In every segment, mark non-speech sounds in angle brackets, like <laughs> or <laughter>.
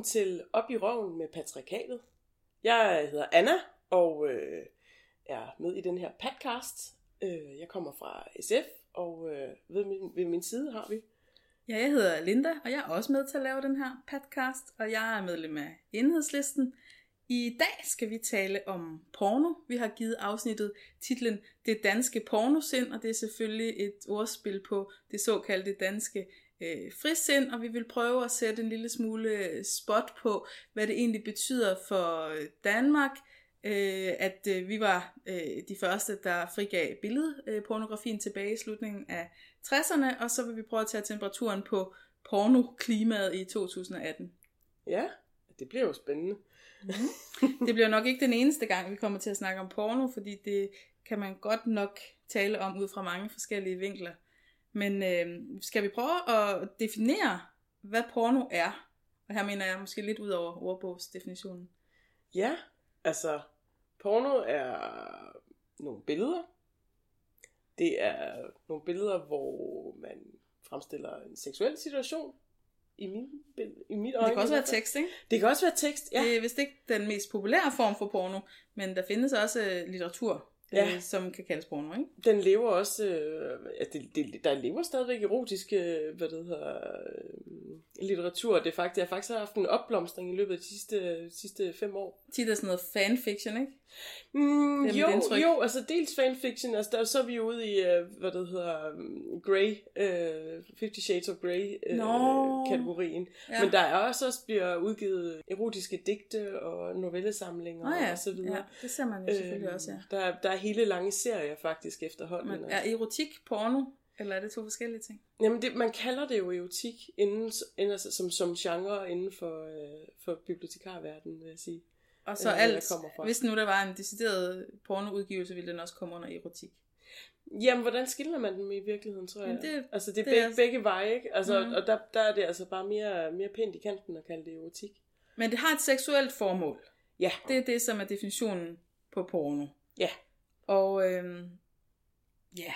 velkommen til Op i røven med patriarkatet. Jeg hedder Anna, og øh, er med i den her podcast. Øh, jeg kommer fra SF, og øh, ved, min, ved min side har vi... Ja, jeg hedder Linda, og jeg er også med til at lave den her podcast, og jeg er medlem af Enhedslisten. I dag skal vi tale om porno. Vi har givet afsnittet titlen Det danske pornosind, og det er selvfølgelig et ordspil på det såkaldte danske øh, frisind, og vi vil prøve at sætte en lille smule spot på, hvad det egentlig betyder for Danmark, øh, at øh, vi var øh, de første, der frigav billedpornografien tilbage i slutningen af 60'erne, og så vil vi prøve at tage temperaturen på pornoklimaet i 2018. Ja, det bliver jo spændende. Mm-hmm. Det bliver nok ikke den eneste gang, vi kommer til at snakke om porno, fordi det kan man godt nok tale om ud fra mange forskellige vinkler. Men øh, skal vi prøve at definere, hvad porno er? Og her mener jeg måske lidt ud over ordbogsdefinitionen. Ja, altså porno er nogle billeder. Det er nogle billeder, hvor man fremstiller en seksuel situation. I, min, i mit øjne. Det kan også være tekst, ikke? Det kan også være tekst, ja. Det er vist ikke den mest populære form for porno, men der findes også litteratur, ja. øh, som kan kaldes porno, ikke? Den lever også, øh, ja, det, det, der lever stadigvæk erotisk, øh, hvad det hedder, øh, litteratur. Det er faktisk, jeg har faktisk haft en opblomstring i løbet af de sidste, sidste fem år. Tit er sådan noget fanfiction, ikke? Mm, jo, jo, altså dels fanfiction, altså der, så er vi jo ude i, uh, hvad det hedder, um, Grey, uh, Fifty Shades of Grey uh, no. kategorien. Ja. Men der er også, også bliver udgivet erotiske digte og novellesamlinger oh, ja. og så videre. Ja, det ser man jo selvfølgelig uh, også, ja. Der, der er hele lange serier faktisk efterhånden. Men er erotik porno, eller er det to forskellige ting? Jamen, det, man kalder det jo erotik inden, inden, altså, som, som genre inden for, uh, for bibliotekarverdenen, vil jeg sige. Og så øh, alt, hvis nu der var en decideret pornoudgivelse, ville den også komme under erotik. Jamen, hvordan skiller man dem i virkeligheden, tror jeg? Det, altså, det er, det begge, er begge veje, ikke? Altså, mm. Og der, der er det altså bare mere, mere pænt i kanten at kalde det erotik. Men det har et seksuelt formål. Ja. Det er det, som er definitionen på porno. Ja. Og øhm, ja.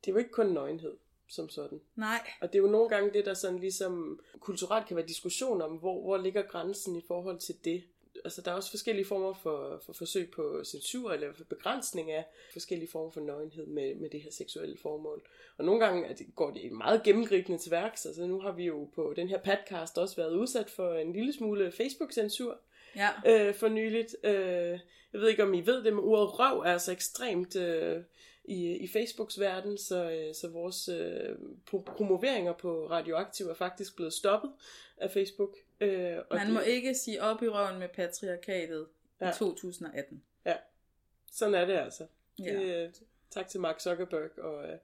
Det er jo ikke kun nøgenhed som sådan. Nej. Og det er jo nogle gange det, der sådan ligesom kulturelt kan være diskussion om, hvor, hvor ligger grænsen i forhold til det altså der er også forskellige former for, for forsøg på censur eller for begrænsning af forskellige former for nøgenhed med, med det her seksuelle formål. Og nogle gange at det, går det meget gennemgribende til værks. Altså nu har vi jo på den her podcast også været udsat for en lille smule Facebook-censur ja. øh, for nyligt. Øh, jeg ved ikke, om I ved det, men ordet røv er altså ekstremt øh, i, i Facebooks verden, så, øh, så vores øh, promoveringer på Radioaktiv er faktisk blevet stoppet af Facebook. Øh, og Man det, må ikke sige op i røven med patriarkatet ja. i 2018. Ja, sådan er det altså. Ja. Det, øh, tak til Mark Zuckerberg og, øh,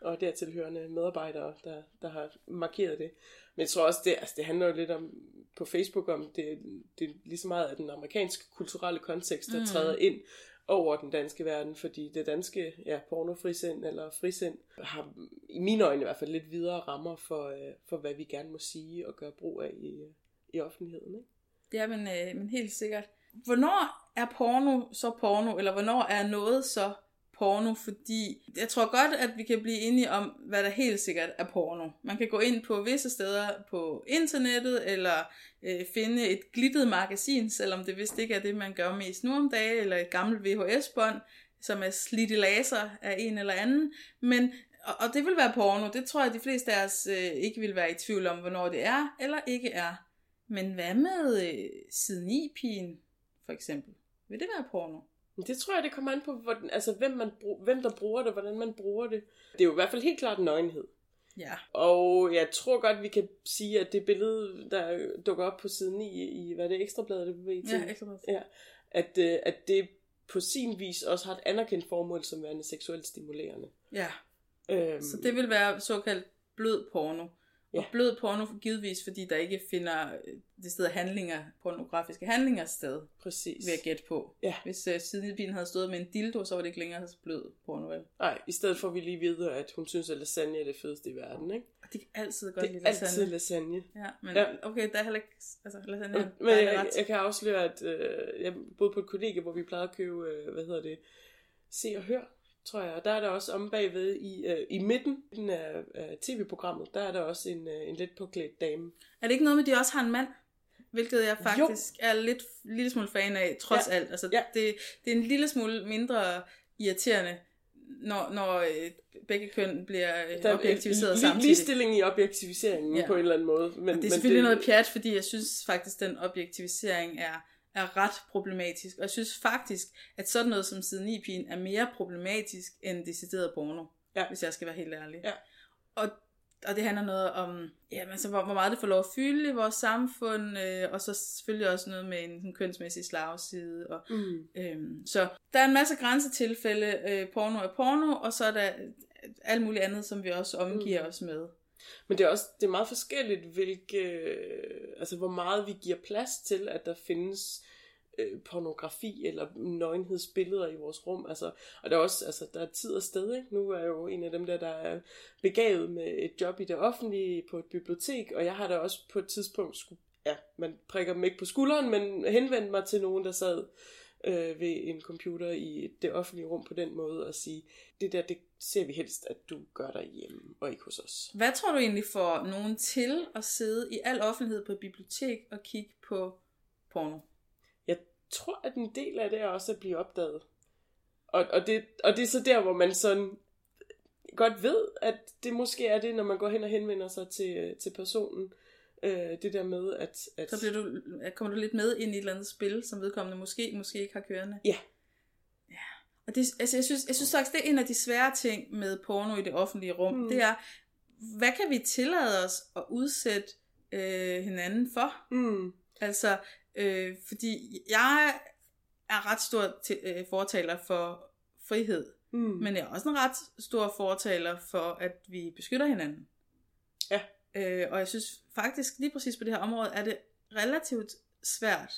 og dertilhørende medarbejdere, der, der har markeret det. Men jeg tror også, det, altså, det handler jo lidt om på Facebook om, det, det er lige så meget af den amerikanske kulturelle kontekst, der mm. træder ind over den danske verden, fordi det danske ja, pornofrisind eller frisind har i mine øjne i hvert fald lidt videre rammer for, øh, for hvad vi gerne må sige og gøre brug af i, i offentligheden. Ikke? Ja, men, øh, men helt sikkert. Hvornår er porno så porno, eller hvornår er noget så porno, fordi jeg tror godt, at vi kan blive enige om, hvad der helt sikkert er porno. Man kan gå ind på visse steder på internettet, eller øh, finde et glittet magasin, selvom det vist ikke er det, man gør mest nu om dagen, eller et gammelt VHS-bånd, som er slidt i laser af en eller anden. Men, og, og det vil være porno. Det tror jeg, at de fleste af os øh, ikke vil være i tvivl om, hvornår det er, eller ikke er. Men hvad med øh, siden i pigen for eksempel? Vil det være porno? Det tror jeg, det kommer an på, hvordan, altså, hvem, man, hvem der bruger det, hvordan man bruger det. Det er jo i hvert fald helt klart nøgenhed. Ja. Og jeg tror godt, vi kan sige, at det billede, der dukker op på siden i, i hvad er det, Ekstrabladet, det bevæger Ja, Ekstrabladet. Ja, at, øh, at det på sin vis også har et anerkendt formål som værende seksuelt stimulerende. Ja. Øhm, så det vil være såkaldt blød porno. Ja. Og blød porno givetvis, fordi der ikke finder øh, det sted handlinger, pornografiske handlinger sted. Præcis. Ved at gætte på. Ja. Hvis uh, sidebilen havde stået med en dildo, så var det ikke længere så blød porno, vel? Nej, i stedet får vi lige vide, at hun synes, at lasagne er det fedeste i verden, ikke? Og det er altid godt det er lasagne. altid lasagne. Ja, men ja. okay, der er heller ikke, altså lasagne Men jeg, jeg, jeg, kan afsløre, at øh, jeg boede på et kollega, hvor vi plejede at købe, øh, hvad hedder det, se og hør tror jeg. Og der er der også om bagved i, øh, i midten af, af tv-programmet, der er der også en, øh, en lidt påklædt dame. Er det ikke noget med, at de også har en mand? hvilket jeg faktisk jo. er lidt lille smule fan af, trods ja. alt. Altså, ja. det, det er en lille smule mindre irriterende, når, når øh, begge køn bliver øh, der objektiviseret li- samtidig. Ligestilling i objektiviseringen ja. på en eller anden måde. Men, det er selvfølgelig det... noget pjat, fordi jeg synes faktisk, den objektivisering er, er ret problematisk. Og jeg synes faktisk, at sådan noget som siden i er mere problematisk end decideret porno. Ja. Hvis jeg skal være helt ærlig. Ja. Og og det handler noget om, jamen, så hvor, hvor meget det får lov at fylde i vores samfund, øh, og så selvfølgelig også noget med en, en kønsmæssig slagside. Og, mm. øhm, så der er en masse grænsetilfælde, øh, porno er porno, og så er der alt muligt andet, som vi også omgiver mm. os med. Men det er også det er meget forskelligt, hvilke, altså hvor meget vi giver plads til, at der findes øh, pornografi eller nøgenhedsbilleder i vores rum. Altså, og der er også altså, der er tid og sted. Ikke? Nu er jeg jo en af dem der, der er begavet med et job i det offentlige på et bibliotek, og jeg har da også på et tidspunkt skulle, ja, man prikker dem ikke på skulderen, men henvendte mig til nogen, der sad øh, ved en computer i det offentlige rum på den måde og sige, det der, det ser vi helst, at du gør der hjemme og ikke hos os. Hvad tror du egentlig får nogen til at sidde i al offentlighed på et bibliotek og kigge på porno? tror, at en del af det er også at blive opdaget. Og, og, det, og det er så der, hvor man sådan godt ved, at det måske er det, når man går hen og henvender sig til, til personen. Øh, det der med, at, at... Så bliver du, kommer du lidt med ind i et eller andet spil, som vedkommende måske, måske ikke har kørende. Ja. ja. Og det, altså, jeg, synes, jeg synes faktisk, det er en af de svære ting med porno i det offentlige rum. Mm. Det er, hvad kan vi tillade os at udsætte øh, hinanden for? Mm. Altså, Øh, fordi jeg er ret stor til, øh, fortaler for frihed, mm. men jeg er også en ret stor fortaler for, at vi beskytter hinanden. Ja. Øh, og jeg synes faktisk, lige præcis på det her område, er det relativt svært.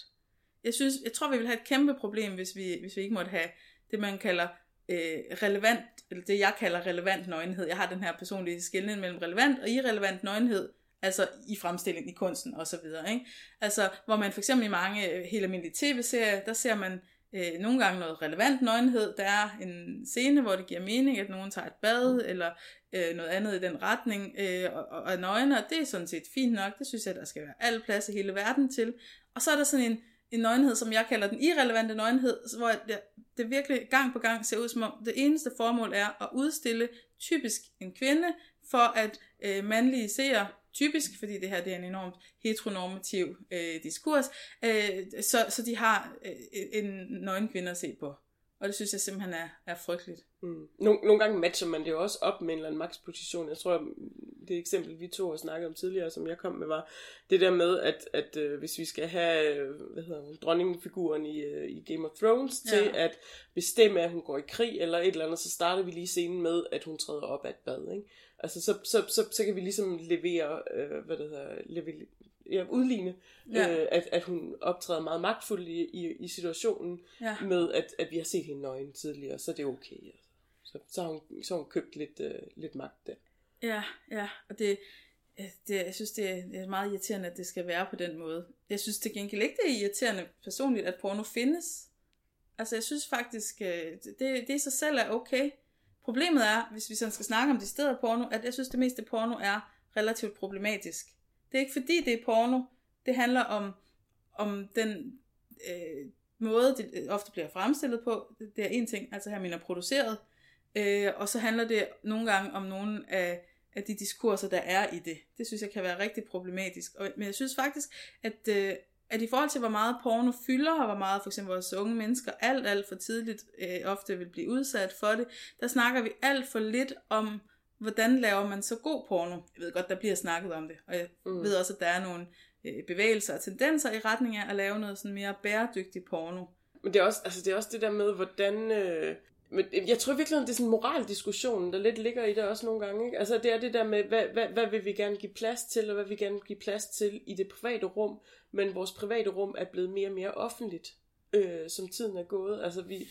Jeg synes, jeg tror, vi vil have et kæmpe problem, hvis vi, hvis vi ikke måtte have det, man kalder øh, relevant, eller det jeg kalder relevant nøgenhed. Jeg har den her personlige skældning mellem relevant og irrelevant nøgenhed, altså i fremstilling i kunsten og så videre, ikke? Altså, hvor man for eksempel i mange øh, helt almindelige tv-serier, der ser man øh, nogle gange noget relevant nøgenhed. Der er en scene, hvor det giver mening, at nogen tager et bad, eller øh, noget andet i den retning, øh, og, og, og nøgne, og det er sådan set fint nok. Det synes jeg, der skal være al plads i hele verden til. Og så er der sådan en, en nøgenhed, som jeg kalder den irrelevante nøgenhed, hvor det, det virkelig gang på gang ser ud som om, det eneste formål er at udstille typisk en kvinde, for at øh, mandlige seere typisk, fordi det her det er en enormt heteronormativ øh, diskurs, øh, så, så de har øh, en nøgen kvinde at se på. Og det synes jeg simpelthen er, er frygteligt. Mm. Nogle, nogle gange matcher man det jo også op med en eller anden maksposition. Jeg tror, det eksempel, vi to har snakket om tidligere, som jeg kom med, var det der med, at, at øh, hvis vi skal have hvad hedder hun, dronningfiguren i, øh, i Game of Thrones ja. til at bestemme, at hun går i krig eller et eller andet, så starter vi lige scenen med, at hun træder op af et bad. Ikke? Altså, så, så, så, så kan vi ligesom levere, øh, hvad det hedder, levere, ja, udligne, ja. øh, at, at hun optræder meget magtfuldt i, i, i situationen, ja. med at, at vi har set hende nøgen tidligere, så det er okay. Altså. Så, så, har hun, så har hun købt lidt, øh, lidt magt der. Ja, ja, og det, det, jeg synes, det er, meget irriterende, at det skal være på den måde. Jeg synes til gengæld ikke, det er irriterende personligt, at porno findes. Altså, jeg synes faktisk, øh, det, det i sig selv er okay. Problemet er, hvis vi sådan skal snakke om det stedet porno, at jeg synes, det meste porno er relativt problematisk. Det er ikke fordi, det er porno. Det handler om, om den øh, måde, det øh, ofte bliver fremstillet på. Det er en ting, altså her mener produceret. Øh, og så handler det nogle gange om nogle af, af de diskurser, der er i det. Det synes jeg kan være rigtig problematisk. Og, men jeg synes faktisk, at, øh, at i forhold til, hvor meget porno fylder, og hvor meget for eksempel vores unge mennesker alt, alt for tidligt øh, ofte vil blive udsat for det, der snakker vi alt for lidt om, hvordan laver man så god porno. Jeg ved godt, der bliver snakket om det, og jeg mm. ved også, at der er nogle øh, bevægelser og tendenser i retning af at lave noget sådan mere bæredygtig porno. Men det er også, altså det, er også det der med, hvordan... Øh men jeg tror virkelig, det er sådan en moraldiskussion, der lidt ligger i det også nogle gange. Ikke? Altså det er det der med, hvad, hvad, hvad vil vi gerne give plads til, og hvad vil vi gerne give plads til i det private rum. Men vores private rum er blevet mere og mere offentligt, øh, som tiden er gået. Altså vi,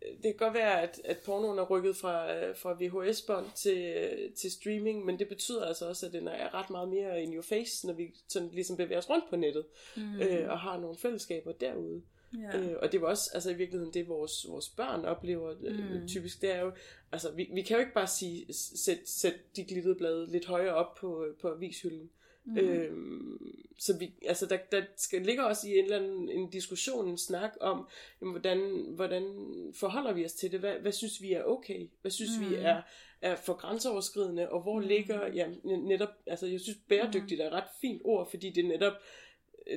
det kan godt være, at, at pornoen er rykket fra, øh, fra VHS-bånd til, til streaming, men det betyder altså også, at den er ret meget mere in your face, når vi sådan ligesom bevæger os rundt på nettet, mm. øh, og har nogle fællesskaber derude. Ja. Øh, og det var også altså i virkeligheden det, vores, vores børn oplever øh, mm. typisk. Det er jo, altså vi, vi kan jo ikke bare sige, sæt, sæt de glittede blade lidt højere op på, på avishylden. Mm. Øhm, så vi, altså der, der skal ligger også i en eller anden en diskussion, en snak om, jamen, hvordan, hvordan forholder vi os til det? Hvad, hvad synes vi er okay? Hvad synes mm. vi er, er for grænseoverskridende? Og hvor mm. ligger, ja, netop, altså jeg synes bæredygtigt er et ret fint ord, fordi det netop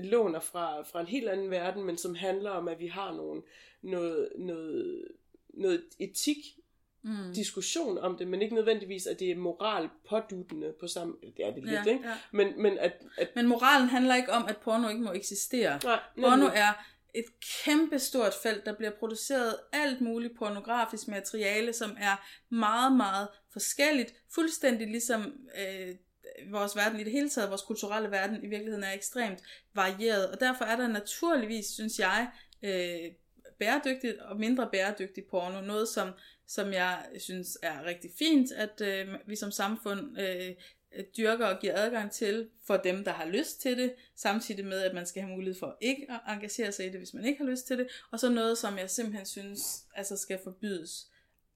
låner fra, fra en helt anden verden, men som handler om, at vi har nogle, noget, noget, noget etik mm. diskussion om det, men ikke nødvendigvis, at det er moral påduttende på samme... Det er det lidt, ja, ikke? Ja. Men, men, at, at... men moralen handler ikke om, at porno ikke må eksistere. Nej, porno er et kæmpe stort felt, der bliver produceret alt muligt pornografisk materiale, som er meget, meget forskelligt. Fuldstændig ligesom øh, vores verden i det hele taget, vores kulturelle verden i virkeligheden er ekstremt varieret. Og derfor er der naturligvis, synes jeg, øh, bæredygtigt og mindre bæredygtigt porno. Noget, som som jeg synes er rigtig fint, at øh, vi som samfund øh, dyrker og giver adgang til for dem, der har lyst til det, samtidig med, at man skal have mulighed for ikke at engagere sig i det, hvis man ikke har lyst til det, og så noget, som jeg simpelthen synes altså skal forbydes.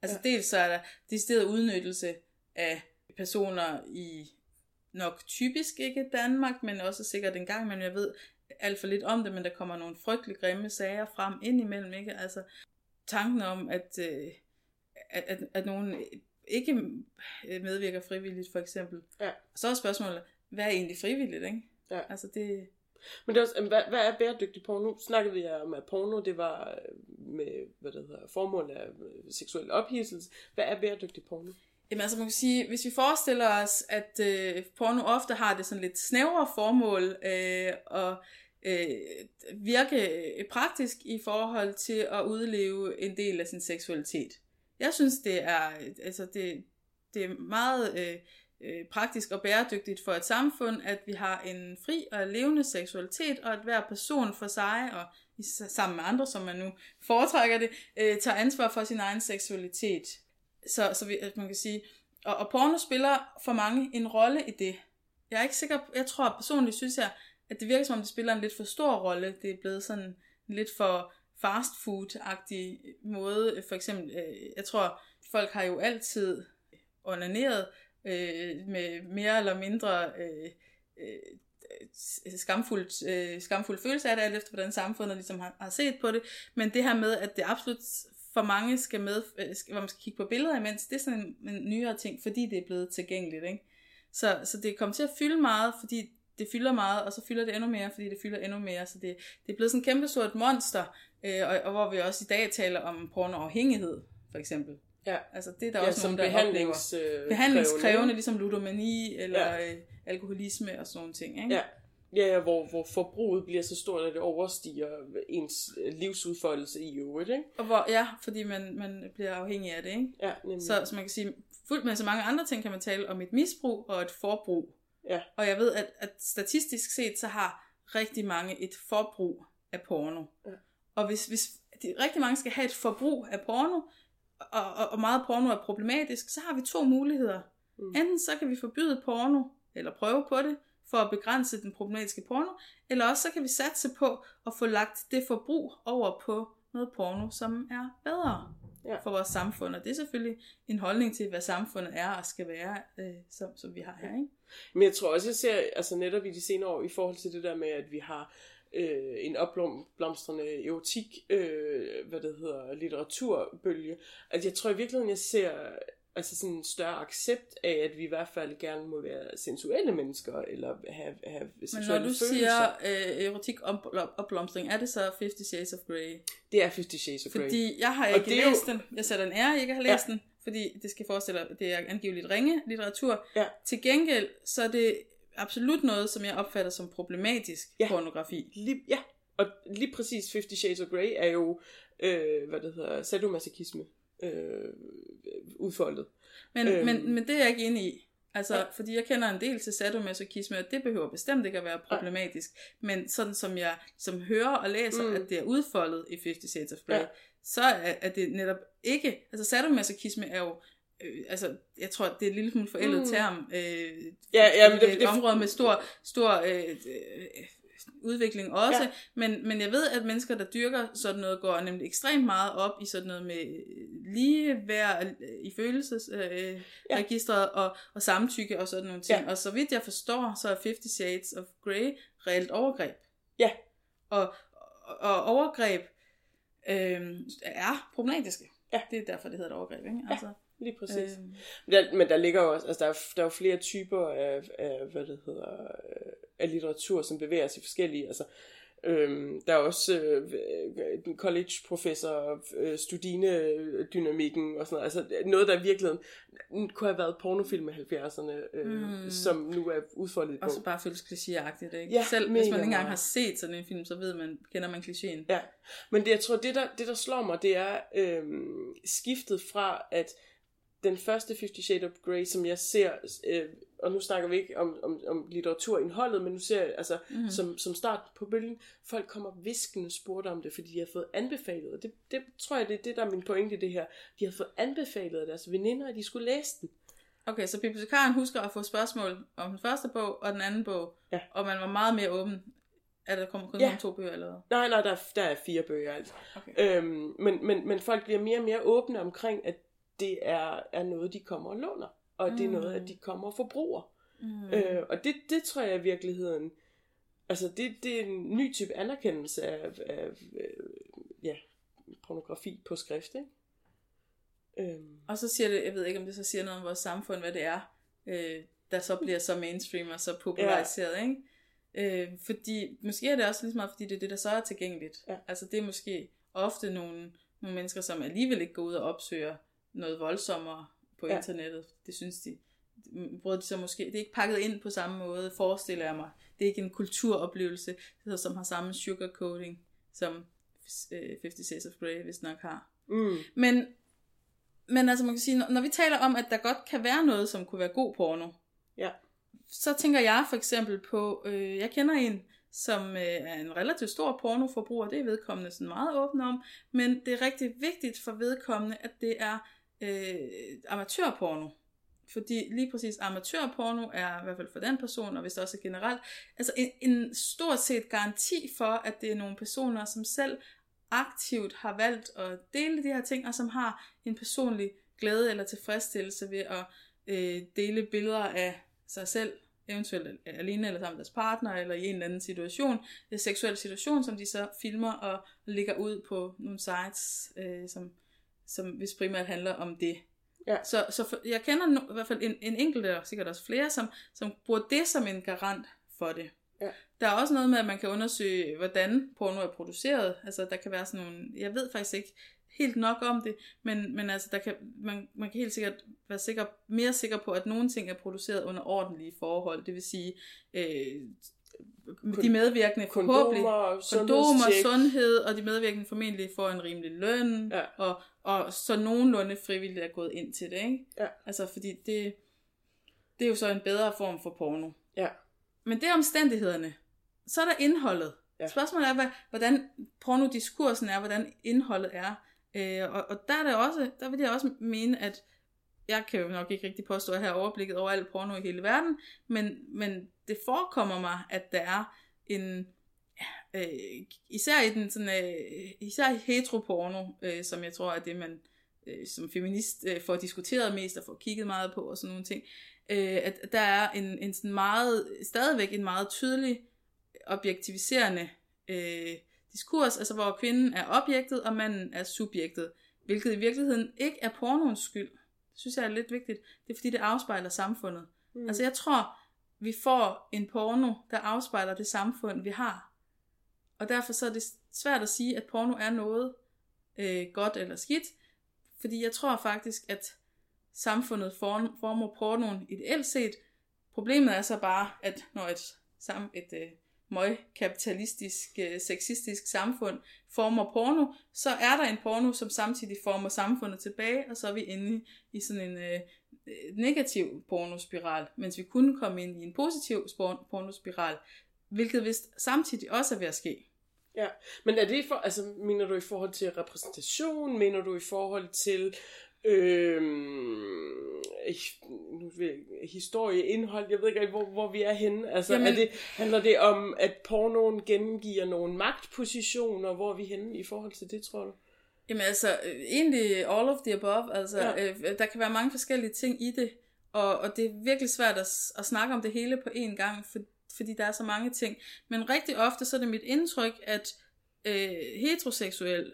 Altså ja. dels så er der decideret udnyttelse af personer i nok typisk ikke Danmark, men også sikkert en gang, men jeg ved alt for lidt om det, men der kommer nogle frygtelig grimme sager frem indimellem, ikke? Altså tanken om, at øh, at, at, at nogen ikke medvirker frivilligt, for eksempel. Ja. Og så er spørgsmålet, hvad er egentlig frivilligt, ikke? Ja. Altså det... Men det er også, hvad, hvad er bæredygtig porno? Nu snakkede vi om, at porno det var øh, med hvad det hedder, formål af øh, seksuel ophidselse. Hvad er bæredygtig porno? Jamen altså man kan sige, hvis vi forestiller os, at øh, porno ofte har det sådan lidt snævre formål øh, og øh, virke praktisk i forhold til at udleve en del af sin seksualitet. Jeg synes, det er, altså det, det er meget øh, øh, praktisk og bæredygtigt for et samfund, at vi har en fri og levende seksualitet, og at hver person for sig, og sammen med andre, som man nu foretrækker det, øh, tager ansvar for sin egen seksualitet. Så, så vi, at man kan sige, og, og porno spiller for mange en rolle i det. Jeg er ikke sikker, jeg tror personligt, synes jeg, at det virker som om, det spiller en lidt for stor rolle. Det er blevet sådan lidt for fast food-agtig måde. Øh, for eksempel, øh, jeg tror, folk har jo altid øh, onaneret øh, med mere eller mindre øh, øh, skamfuldt, øh, skamfuld følelse af det, alt efter hvordan samfundet ligesom har, har set på det. Men det her med, at det absolut for mange skal med, øh, hvor man skal kigge på billeder imens, det er sådan en, en nyere ting, fordi det er blevet tilgængeligt. Ikke? Så, så det kommer til at fylde meget, fordi det fylder meget, og så fylder det endnu mere, fordi det fylder endnu mere. Så det, det er blevet sådan et kæmpe sort monster, øh, og, og hvor vi også i dag taler om pornoafhængighed, for eksempel. Ja. Altså det er der ja, også nogle, der behandlings, oplever. Behandlingskrævende, ligesom ludomani eller ja. øh, alkoholisme og sådan nogle ting. Ikke? Ja. Ja, ja hvor, hvor forbruget bliver så stort, at det overstiger ens livsudfoldelse i øvrigt, ikke? Og hvor, ja, fordi man, man bliver afhængig af det, ikke? Ja, nemlig. Så, så man kan sige, fuldt med så mange andre ting kan man tale om et misbrug og et forbrug. Ja. Og jeg ved, at, at statistisk set, så har rigtig mange et forbrug af porno. Ja. Og hvis, hvis de, rigtig mange skal have et forbrug af porno, og, og, og meget porno er problematisk, så har vi to muligheder. Mm. Enten så kan vi forbyde porno, eller prøve på det, for at begrænse den problematiske porno, eller også så kan vi satse på at få lagt det forbrug over på noget porno, som er bedre ja. for vores samfund. Og det er selvfølgelig en holdning til, hvad samfundet er og skal være, øh, som, som vi har her. Ikke? Men jeg tror også, jeg ser altså netop i de senere år, i forhold til det der med, at vi har øh, en opblomstrende erotik, øh, hvad det hedder, litteraturbølge, at jeg tror i virkeligheden, jeg ser altså sådan en større accept af, at vi i hvert fald gerne må være sensuelle mennesker, eller have, have seksuelle Men når du følelser. siger øh, erotik opblomstring, er det så Fifty Shades of Grey? Det er Fifty Shades of Grey. Fordi jeg har ikke læst jo... den. Jeg sætter en ære, ikke har læst ja. den, fordi det skal forestille at det er angiveligt ringe litteratur. Ja. Til gengæld, så er det absolut noget, som jeg opfatter som problematisk ja. pornografi. Lige, ja, og lige præcis Fifty Shades of Grey er jo, øh, hvad det hedder, sadomasochisme øh, udfoldet. Men, øhm. men, men det er jeg ikke enig i. Altså, ja. fordi jeg kender en del til sadomasochisme, og det behøver bestemt ikke at være problematisk. Ja. Men sådan som jeg som hører og læser, mm. at det er udfoldet i 50 Shades of Grey, ja. så er, er det netop ikke... Altså, sadomasochisme er jo øh, altså, jeg tror, det er et lille smule forældet mm. term. Øh, ja, ja, men det, det, et område med stor, stor øh, udvikling også, ja. men, men jeg ved, at mennesker, der dyrker sådan noget, går nemlig ekstremt meget op i sådan noget med ligeværd i følelsesregistret øh, ja. og, og samtykke og sådan nogle ting. Ja. Og så vidt jeg forstår, så er 50 Shades of Grey reelt overgreb. Ja. Og, og overgreb øh, er problematiske. Ja. Det er derfor, det hedder et overgreb, ikke? Ja. Lige præcis. Øhm. Der, men der ligger jo også, altså der er, der er jo flere typer af, af, hvad det hedder, af litteratur, som bevæger sig forskellige, altså Øhm, der er også øh, college-professor, øh, studine-dynamikken og sådan noget. Altså noget, der i virkeligheden kunne have været pornofilm i 70'erne, øh, mm. som nu er udfoldet på. Og så bare føles klichéagtigt, ikke? Ja, Selv hvis man ikke engang har set sådan en film, så ved man, kender man klichéen. Ja, men det, jeg tror, det der, det der slår mig, det er øh, skiftet fra, at den første Fifty Shades of Grey, som jeg ser, øh, og nu snakker vi ikke om, om, om litteraturindholdet, men nu ser jeg, altså, mm. som, som start på bølgen, folk kommer viskende spurgt om det, fordi de har fået anbefalet, og det, det tror jeg, det er det, der er min pointe i det her. De har fået anbefalet af deres veninder, at de skulle læse den. Okay, så bibliotekaren husker at få spørgsmål om den første bog og den anden bog, ja. og man var meget mere åben. Er der kommer kun ja. to bøger eller hvad? Nej, nej, der, der er fire bøger altså. Okay. Øhm, men, men, men folk bliver mere og mere åbne omkring, at det er, er noget, de kommer og låner. Og mm. det er noget, at de kommer og forbruger. Mm. Øh, og det, det tror jeg i virkeligheden, altså det, det er en ny type anerkendelse af, af, af ja, pornografi på skrift, ikke? Øhm. Og så siger det, jeg ved ikke om det så siger noget om vores samfund, hvad det er, øh, der så bliver så mainstream og så populariseret, ja. ikke? Øh, fordi, måske er det også lige meget, fordi det er det, der så er tilgængeligt. Ja. Altså det er måske ofte nogle, nogle mennesker, som alligevel ikke går ud og opsøger noget voldsommere på ja. internettet. Det synes de, bruger de så måske, det er ikke pakket ind på samme måde, forestiller jeg mig. Det er ikke en kulturoplevelse, som har samme sugarcoating, som 50 Shades of Grey hvis nok har. Mm. Men, men altså man kan sige, når, når vi taler om, at der godt kan være noget, som kunne være god porno, ja. så tænker jeg for eksempel på, øh, jeg kender en, som øh, er en relativt stor pornoforbruger, det er vedkommende sådan meget åben om, men det er rigtig vigtigt for vedkommende, at det er øh, amatørporno. Fordi lige præcis amatørporno er i hvert fald for den person, og hvis det også er generelt, altså en, en stort set garanti for, at det er nogle personer, som selv aktivt har valgt at dele de her ting, og som har en personlig glæde eller tilfredsstillelse ved at øh, dele billeder af sig selv, eventuelt alene eller sammen med deres partner, eller i en eller anden situation, en seksuel situation, som de så filmer og lægger ud på nogle sites, øh, som som hvis primært handler om det. Ja. Så, så for, jeg kender no, i hvert fald en, en enkelt, og sikkert også flere, som, som bruger det som en garant for det. Ja. Der er også noget med, at man kan undersøge, hvordan porno er produceret. Altså, der kan være sådan nogle... Jeg ved faktisk ikke helt nok om det, men, men altså, der kan, man, man kan helt sikkert være sikker, mere sikker på, at nogle ting er produceret under ordentlige forhold. Det vil sige, øh, de medvirkende forhåbentlig kondomer, sundhed, og de medvirkende formentlig får en rimelig løn, ja. og, og så nogenlunde frivilligt er gået ind til det, ikke? Ja. Altså, fordi det, det er jo så en bedre form for porno. Ja. Men det er omstændighederne. Så er der indholdet. Ja. Spørgsmålet er, hvordan pornodiskursen er, hvordan indholdet er. Øh, og, og der, er det også, der vil jeg også mene, at jeg kan jo nok ikke rigtig påstå at have overblikket over alt porno i hele verden, men, men det forekommer mig, at der er en, øh, især i den sådan, øh, især i heteroporno, øh, som jeg tror er det, man øh, som feminist øh, får diskuteret mest og får kigget meget på og sådan nogle ting, øh, at der er en, en sådan meget, stadigvæk en meget tydelig objektiviserende øh, diskurs, altså hvor kvinden er objektet, og manden er subjektet, hvilket i virkeligheden ikke er pornoens skyld. Det synes jeg er lidt vigtigt. Det er fordi, det afspejler samfundet. Mm. Altså jeg tror, vi får en porno, der afspejler det samfund, vi har. Og derfor så er det svært at sige, at porno er noget øh, godt eller skidt. Fordi jeg tror faktisk, at samfundet former pornoen ideelt set. Problemet er så bare, at når et, et, et øh, kapitalistisk, øh, sexistisk samfund former porno, så er der en porno, som samtidig former samfundet tilbage, og så er vi inde i sådan en øh, øh, negativ pornospiral, mens vi kunne komme ind i en positiv pornospiral, hvilket vist samtidig også er ved at ske. Ja, men er det for, altså, mener du i forhold til repræsentation, mener du i forhold til jeg, historie, indhold, jeg ved ikke hvor, hvor vi er henne. Altså, Jamen, er det, handler det om, at pornoen gengiver nogle magtpositioner, hvor er vi henne i forhold til det, tror du? Jamen altså, øh, egentlig all of the above. Altså, ja. øh, der kan være mange forskellige ting i det, og, og det er virkelig svært at, at snakke om det hele på én gang, for, fordi der er så mange ting. Men rigtig ofte, så er det mit indtryk, at øh, heteroseksuel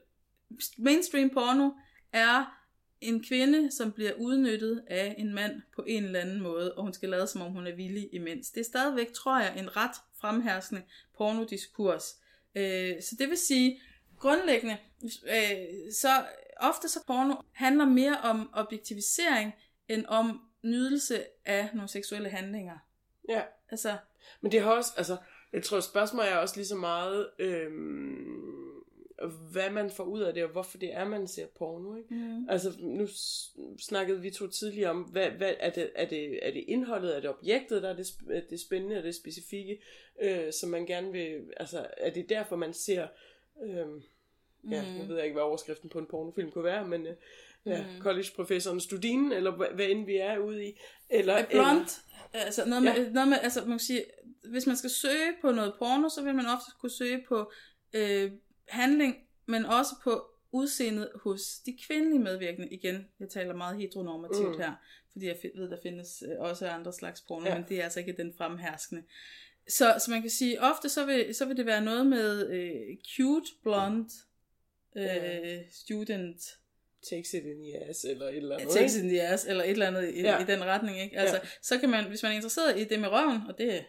mainstream porno er en kvinde, som bliver udnyttet af en mand på en eller anden måde, og hun skal lade som om hun er villig imens. Det er stadigvæk, tror jeg, en ret fremherskende pornodiskurs. Øh, så det vil sige, grundlæggende, øh, så ofte så porno handler mere om objektivisering, end om nydelse af nogle seksuelle handlinger. Ja. Altså. Men det har også, altså, jeg tror spørgsmålet er også lige så meget, øhm, hvad man får ud af det, og hvorfor det er, man ser porno. Ikke? Mm. Altså, nu snakkede vi to tidligere om, hvad, hvad, er, det, er, det, er det indholdet, er det objektet, der er det, det spændende, og det specifikke, øh, som man gerne vil, altså, er det derfor, man ser, øh, ja, mm. jeg ved ikke, hvad overskriften på en pornofilm kunne være, men øh, ja, mm. collegeprofessoren Studinen, eller hvad, hvad end vi er ude i. Eller, er blond, eller, altså noget med, ja. noget med, altså man kan sige, hvis man skal søge på noget porno, så vil man ofte kunne søge på øh, handling, men også på udseendet hos de kvindelige medvirkende. Igen, jeg taler meget heteronormativt mm. her, fordi jeg ved, der findes øh, også andre slags porno, ja. men det er altså ikke den fremherskende. Så, så man kan sige, ofte så vil, så vil det være noget med øh, cute, blonde, øh, student, takes it in the ass, eller et eller andet. Takes it in the ass, eller et eller andet i, ja. i den retning, ikke? Altså, ja. så kan man, hvis man er interesseret i det med røven, og det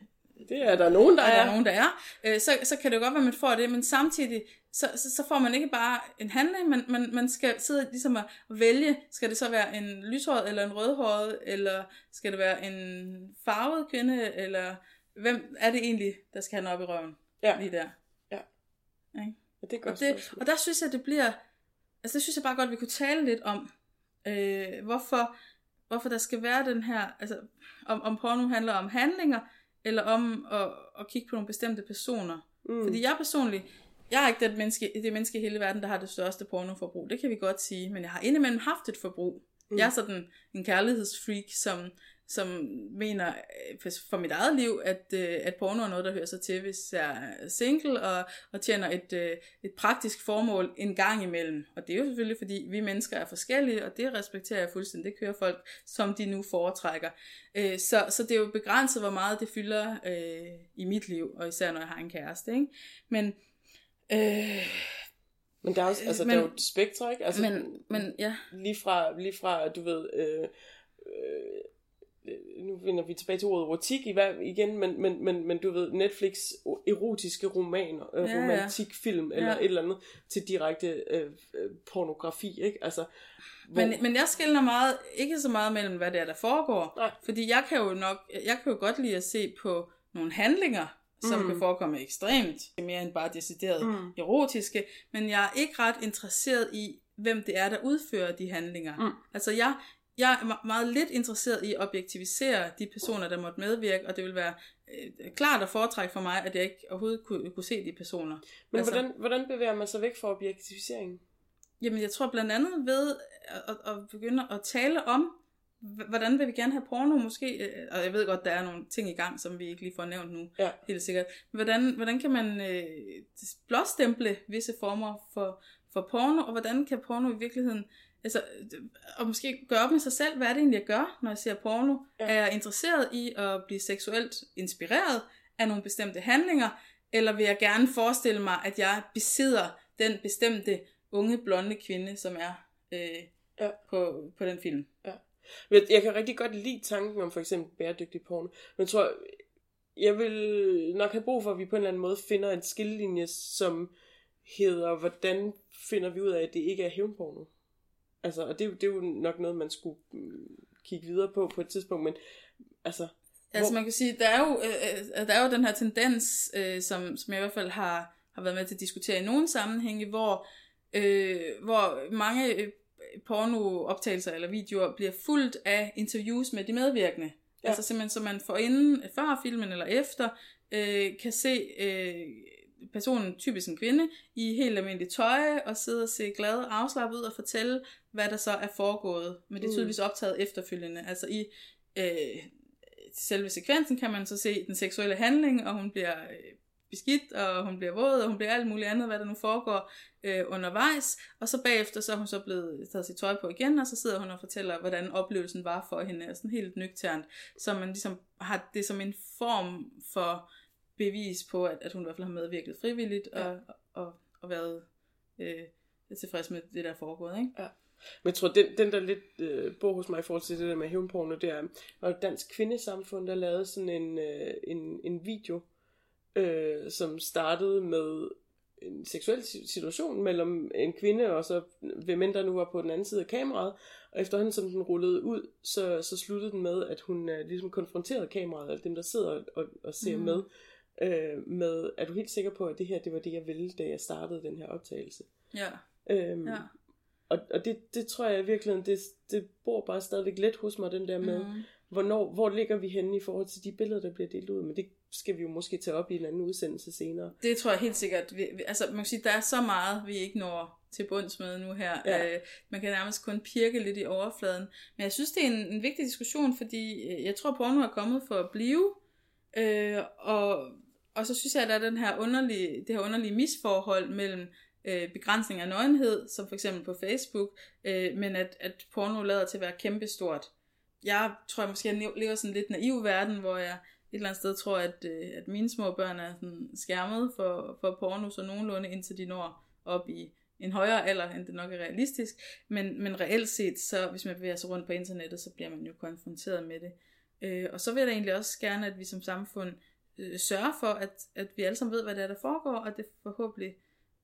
det er der nogen, der er. er. Der nogen, der er. Øh, så, så kan det jo godt være, at man får det, men samtidig, så, så, så får man ikke bare en handling, men man, man skal sidde ligesom at vælge, skal det så være en lyshåret eller en rødhåret, eller skal det være en farvet kvinde, eller hvem er det egentlig, der skal have den op i røven? Ja. Lige der. Ja. Okay. ja det er godt og, det, og der synes jeg, det bliver, altså det synes jeg bare godt, vi kunne tale lidt om, øh, hvorfor, hvorfor der skal være den her, altså om, om porno handler om handlinger, eller om at, at kigge på nogle bestemte personer. Mm. Fordi jeg personligt, jeg er ikke det menneske, det menneske i hele verden, der har det største pornoforbrug. Det kan vi godt sige. Men jeg har indimellem haft et forbrug. Mm. Jeg er sådan en kærlighedsfreak, som som mener øh, for mit eget liv, at, øh, at porno er noget, der hører sig til, hvis jeg er single og, og tjener et, øh, et praktisk formål en gang imellem. Og det er jo selvfølgelig, fordi vi mennesker er forskellige, og det respekterer jeg fuldstændig. Det kører folk, som de nu foretrækker. Så, så det er jo begrænset, hvor meget det fylder øh, i mit liv, og især når jeg har en kæreste. Ikke? Men... Øh, men der er, også, altså, men, der er jo et spektrum, ikke? Altså, men, men, ja. lige, fra, lige fra, du ved, øh, øh, Øh, nu vender vi tilbage til ordet erotik igen, men, men, men, men du ved, Netflix erotiske romaner, øh, ja, romantikfilm ja. eller ja. et eller andet, til direkte øh, øh, pornografi, ikke? Altså, hvor... men, men jeg skiller meget, ikke så meget mellem, hvad det er, der foregår. Nej. Fordi jeg kan jo nok, jeg kan jo godt lide at se på nogle handlinger, som mm. kan forekomme ekstremt, mere end bare decideret mm. erotiske, men jeg er ikke ret interesseret i, hvem det er, der udfører de handlinger. Mm. Altså jeg, jeg er meget lidt interesseret i at objektivisere de personer, der måtte medvirke, og det vil være øh, klart at foretrække for mig, at jeg ikke overhovedet kunne, kunne se de personer. Men altså, hvordan, hvordan bevæger man sig væk fra objektiviseringen? Jamen, jeg tror blandt andet ved at, at, at begynde at tale om, hvordan vil vi gerne have porno måske, øh, og jeg ved godt, der er nogle ting i gang, som vi ikke lige får nævnt nu, ja. helt sikkert. Hvordan, hvordan kan man øh, blåstemple visse former for, for porno, og hvordan kan porno i virkeligheden altså, og måske gøre op med sig selv, hvad er det egentlig, jeg gør, når jeg ser porno? Ja. Er jeg interesseret i at blive seksuelt inspireret af nogle bestemte handlinger, eller vil jeg gerne forestille mig, at jeg besidder den bestemte unge blonde kvinde, som er øh, ja. på, på den film? Ja. Jeg kan rigtig godt lide tanken om for eksempel bæredygtig porno, men jeg tror, jeg vil nok have brug for, at vi på en eller anden måde finder en skillelinje, som hedder, hvordan finder vi ud af, at det ikke er hævnporno? Altså, og det, det er jo nok noget, man skulle mm, kigge videre på på et tidspunkt, men altså... Altså hvor... man kan sige, der er jo, øh, øh, der er jo den her tendens, øh, som, som jeg i hvert fald har, har været med til at diskutere i nogle sammenhænge, hvor, øh, hvor mange øh, pornooptagelser eller videoer bliver fuldt af interviews med de medvirkende. Ja. Altså simpelthen, så man får inden, før filmen eller efter, øh, kan se øh, personen, typisk en kvinde, i helt almindeligt tøj, og sidde og se glad og afslappet ud og fortælle, hvad der så er foregået. Men det er Mm. tydeligvis optaget efterfølgende. Altså i øh, selve sekvensen kan man så se den seksuelle handling, og hun bliver øh, beskidt, og hun bliver våd, og hun bliver alt muligt andet, hvad der nu foregår øh, undervejs. Og så bagefter, så er hun så blevet taget sit tøj på igen, og så sidder hun og fortæller, hvordan oplevelsen var for hende, sådan helt nøgternt. Så man ligesom har det som en form for bevis på, at, at hun i hvert fald har medvirket frivilligt, Ja. og, og, og været øh, tilfreds med det, der er foregået. Ikke? Men jeg tror, den, den der lidt øh, bor hos mig i forhold til det der med hævnporno, det er, et dansk kvindesamfund, der lavede sådan en, øh, en, en video, øh, som startede med en seksuel si- situation mellem en kvinde og så hvem end der nu var på den anden side af kameraet. Og efterhånden som den rullede ud, så, så sluttede den med, at hun øh, ligesom konfronterede kameraet, og dem der sidder og, og ser mm. med, øh, med, er du helt sikker på, at det her, det var det, jeg ville, da jeg startede den her optagelse? Ja, Øhm, ja. Og, og det, det tror jeg i virkeligheden, det, det bor bare stadigvæk let hos mig, den der med, mm. Hvornår, hvor ligger vi henne i forhold til de billeder, der bliver delt ud. Men det skal vi jo måske tage op i en anden udsendelse senere. Det tror jeg helt sikkert. Vi, vi, altså, man kan sige, der er så meget, vi ikke når til bunds med nu her. Ja. Øh, man kan nærmest kun pirke lidt i overfladen. Men jeg synes, det er en, en vigtig diskussion, fordi øh, jeg tror, porno er kommet for at blive. Øh, og, og så synes jeg, at der er den her underlige, det her underlige misforhold mellem øh, begrænsning af nøgenhed, som for eksempel på Facebook, øh, men at, at porno lader til at være kæmpestort. Jeg tror jeg måske, jeg lever sådan lidt naiv verden, hvor jeg et eller andet sted tror, at, øh, at mine små børn er sådan skærmet for, for porno, så nogenlunde indtil de når op i en højere alder, end det nok er realistisk. Men, men reelt set, så hvis man bevæger sig rundt på internettet, så bliver man jo konfronteret med det. Øh, og så vil jeg da egentlig også gerne, at vi som samfund øh, sørger for, at, at vi alle sammen ved, hvad det er, der foregår, og det forhåbentlig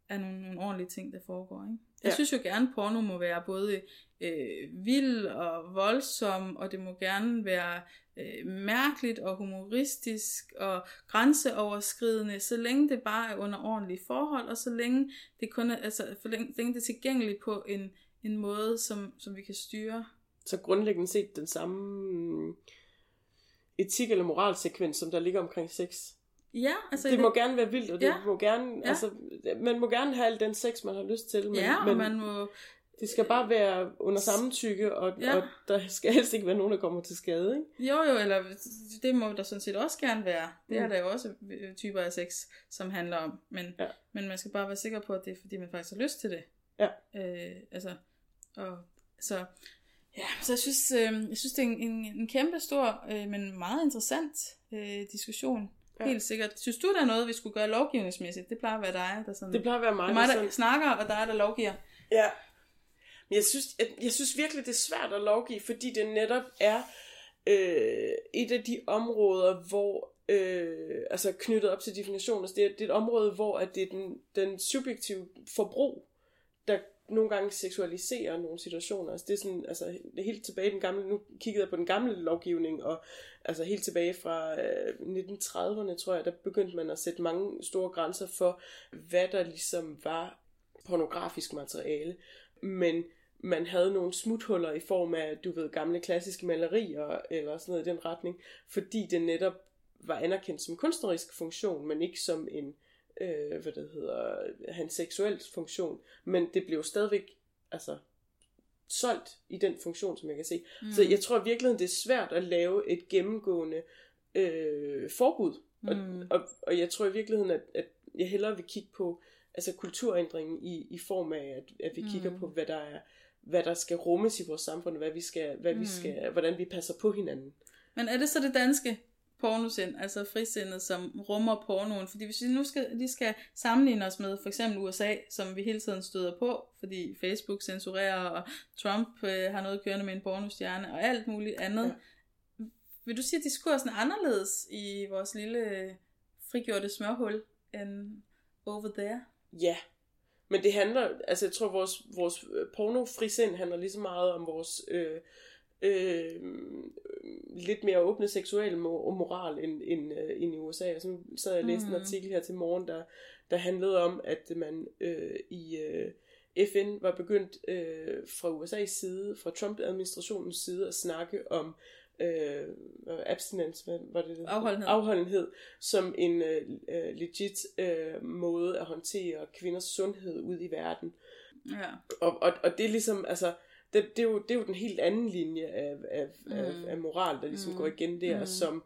er nogle, nogle ordentlige ting, der foregår. Ikke? Jeg Ja. synes jo gerne, at porno må være både øh, vild og voldsom, og det må gerne være øh, mærkeligt og humoristisk og grænseoverskridende, så længe det bare er under ordentlige forhold, og så længe det kun er, altså, for længe, længe det er tilgængeligt på en, en måde, som, som vi kan styre. Så grundlæggende set den samme mm, etik- eller moralsekvens, som der ligger omkring sex. Ja, altså Det må gerne være vildt, og det Ja. må gerne, Ja. altså, man må gerne have al den sex, man har lyst til, men, ja, og men man må, det skal bare være under samtykke, og, Ja. og der skal helst ikke være nogen, der kommer til skade, ikke? jo jo, eller det må der sådan set også gerne være. Det er Mm. der jo også typer af sex, som handler om, men, Ja. men man skal bare være sikker på, at det er fordi, man faktisk har lyst til det. Ja. Øh, altså, og, så, ja, så jeg synes, øh, jeg synes det er en, en, en kæmpe stor, øh, men meget interessant øh, diskussion. Ja. Helt sikkert. Synes du, der er noget, vi skulle gøre lovgivningsmæssigt? Det plejer at være dig, der sådan... Det plejer at være mig, det er mig, der der sådan- snakker, og dig, der lovgiver. Ja. Men jeg synes, jeg, jeg synes virkelig, det er svært at lovgive, fordi det netop er øh, et af de områder, hvor, øh, altså knyttet op til definitionen, altså det, er, det er et område, hvor at det er den, den subjektive forbrug, der nogle gange seksualiserer nogle situationer. Altså det er sådan, altså det helt tilbage i den gamle, nu kiggede jeg på den gamle lovgivning, og altså helt tilbage fra øh, 1930'erne, tror jeg, der begyndte man at sætte mange store grænser for, hvad der ligesom var pornografisk materiale. Men man havde nogle smuthuller i form af, du ved, gamle klassiske malerier, eller sådan noget i den retning, fordi det netop var anerkendt som kunstnerisk funktion, men ikke som en, øh, hvad det hedder, hans seksuel funktion. Men det blev stadigvæk, altså, solgt i den funktion, som jeg kan se. Mm. Så jeg tror i virkeligheden, det er svært at lave et gennemgående øh, forbud. Og, Mm. og, og jeg tror i virkeligheden, at, at jeg hellere vil kigge på altså kulturændringen i, i form af, at, at vi mm. kigger på, hvad der er hvad der skal rummes i vores samfund, hvad vi skal, hvad vi Mm. skal, hvordan vi passer på hinanden. Men er det så det danske pornosind, altså frisindet, som rummer pornoen? Fordi hvis vi nu skal, lige skal sammenligne os med for eksempel USA, som vi hele tiden støder på, fordi Facebook censurerer, og Trump øh, har noget kørende med en pornostjerne, og alt muligt andet. Ja. Vil du sige, at diskursen er anderledes i vores lille øh, frigjorte smørhul end over there? Ja, men det handler, altså jeg tror vores, vores pornofrisind handler lige så meget om vores øh, øh, lidt mere åbne seksuelle mo- moral end, end, øh, end i USA. Og så sad jeg og læste mm. en artikel her til morgen, der, der handlede om, at man øh, i øh, FN var begyndt øh, fra USA's side, fra Trump-administrationens side, at snakke om øh, abstinence, hvad var det? det? Afholdenhed. Afholdenhed, som en øh, øh, legit øh, måde at håndtere kvinders sundhed ud i verden. Ja. Og, og, og det er ligesom, altså, det, det, er jo, det er jo den helt anden linje af, af, mm. af, af moral, der ligesom mm. går igen der, mm. som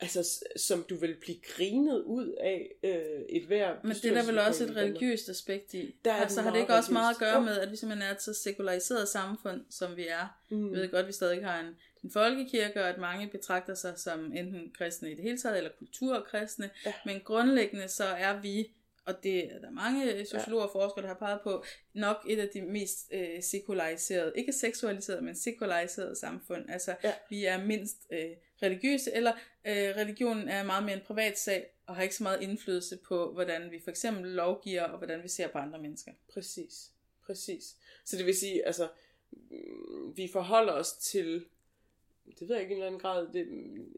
altså, som du vil blive grinet ud af øh, et hver Men det er der vel også et religiøst aspekt i. Der er altså har det ikke også meget at gøre med, at vi simpelthen er et så sekulariseret samfund, som vi er. Mm. Vi ved godt, at vi stadig har en, en folkekirke, og at mange betragter sig som enten kristne i det hele taget, eller kulturkristne. Ja. Men grundlæggende så er vi og det er der mange sociologer og forskere, der har peget på, nok et af de mest øh, sekulariserede, ikke seksualiserede, men sekulariserede samfund. Altså, ja. vi er mindst øh, religiøse, eller øh, religionen er meget mere en privat sag, og har ikke så meget indflydelse på, hvordan vi for eksempel lovgiver, og hvordan vi ser på andre mennesker. Præcis, præcis. Så det vil sige, altså, mm, vi forholder os til, det ved jeg ikke i en eller anden grad, det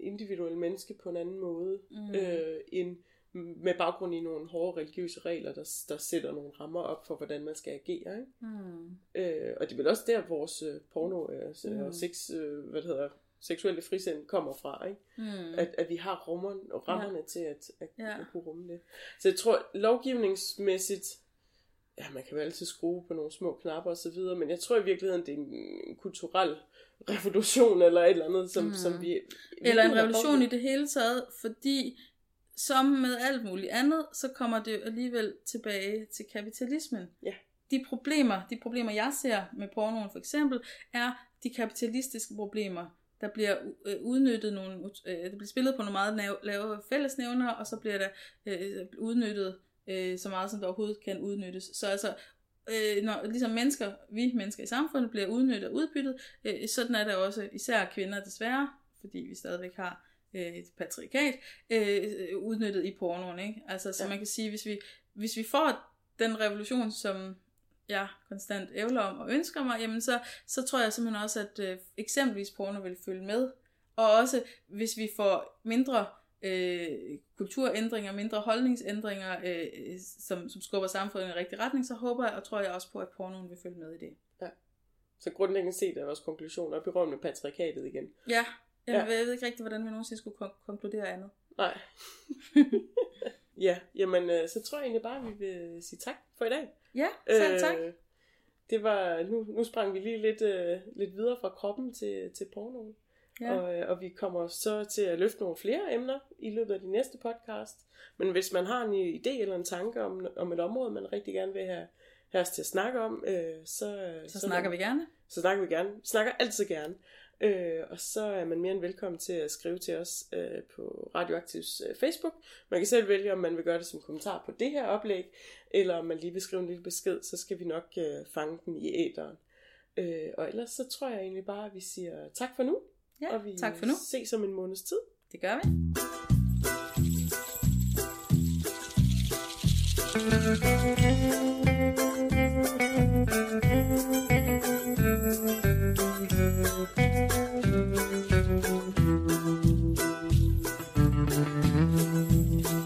individuelle menneske på en anden måde, mm. øh, end med baggrund i nogle hårde religiøse regler, der, der sætter nogle rammer op for, hvordan man skal agere. Ikke? Mm. Øh, og det er vel også der, vores øh, porno øh, mm. og sex, øh, hvad hedder, seksuelle frisind kommer fra. Ikke? Mm. At, at vi har rummer, rammerne ja. til at, at, ja. at kunne rumme det. Så jeg tror, lovgivningsmæssigt, ja, man kan jo altid skrue på nogle små knapper osv., men jeg tror i virkeligheden, det er en kulturel revolution eller et eller andet, som, mm. som vi... Eller en revolution i det hele taget, fordi som med alt muligt andet, så kommer det alligevel tilbage til kapitalismen. Ja. De problemer, de problemer jeg ser med pornoen for eksempel, er de kapitalistiske problemer. Der bliver øh, udnyttet nogle, øh, der bliver spillet på nogle meget lave fællesnævner, og så bliver der øh, udnyttet øh, så meget, som der overhovedet kan udnyttes. Så altså, øh, når ligesom mennesker, vi mennesker i samfundet, bliver udnyttet og udbyttet, øh, sådan er det også især kvinder desværre, fordi vi stadigvæk har øh, et patriarkat, øh, udnyttet i pornoen. Ikke? Altså, så ja. man kan sige, hvis vi, hvis vi får den revolution, som jeg konstant ævler om og ønsker mig, jamen så, så tror jeg simpelthen også, at øh, eksempelvis porno vil følge med. Og også hvis vi får mindre øh, kulturændringer, mindre holdningsændringer, øh, som, som skubber samfundet i en rigtig retning, så håber jeg og tror jeg også på, at pornoen vil følge med i det. Ja. Så grundlæggende set er vores konklusion rum med patriarkatet igen. Ja, jeg, ja. jeg ved ikke rigtig, hvordan vi nogensinde skulle kon- konkludere andet. Nej. <laughs> ja, jamen øh, så tror jeg egentlig bare, at vi vil sige tak for i dag. Ja, selv tak. Øh, det var, nu, nu sprang vi lige lidt, øh, lidt videre fra kroppen til, til pornoen. Ja. Og, øh, og vi kommer så til at løfte nogle flere emner i løbet af de næste podcast. Men hvis man har en idé eller en tanke om, om et område, man rigtig gerne vil have, have os til at snakke om, øh, så, så, så snakker vi gerne. Så snakker vi gerne. Snakker altid gerne. Øh, og så er man mere end velkommen til at skrive til os øh, på Radioaktivs øh, Facebook. Man kan selv vælge, om man vil gøre det som kommentar på det her oplæg, eller om man lige vil skrive en lille besked, så skal vi nok øh, fange den i æderen. Øh, og ellers så tror jeg egentlig bare, at vi siger tak for nu. Ja, og vi tak for nu. ses om en måneds tid. Det gør vi. Thank you.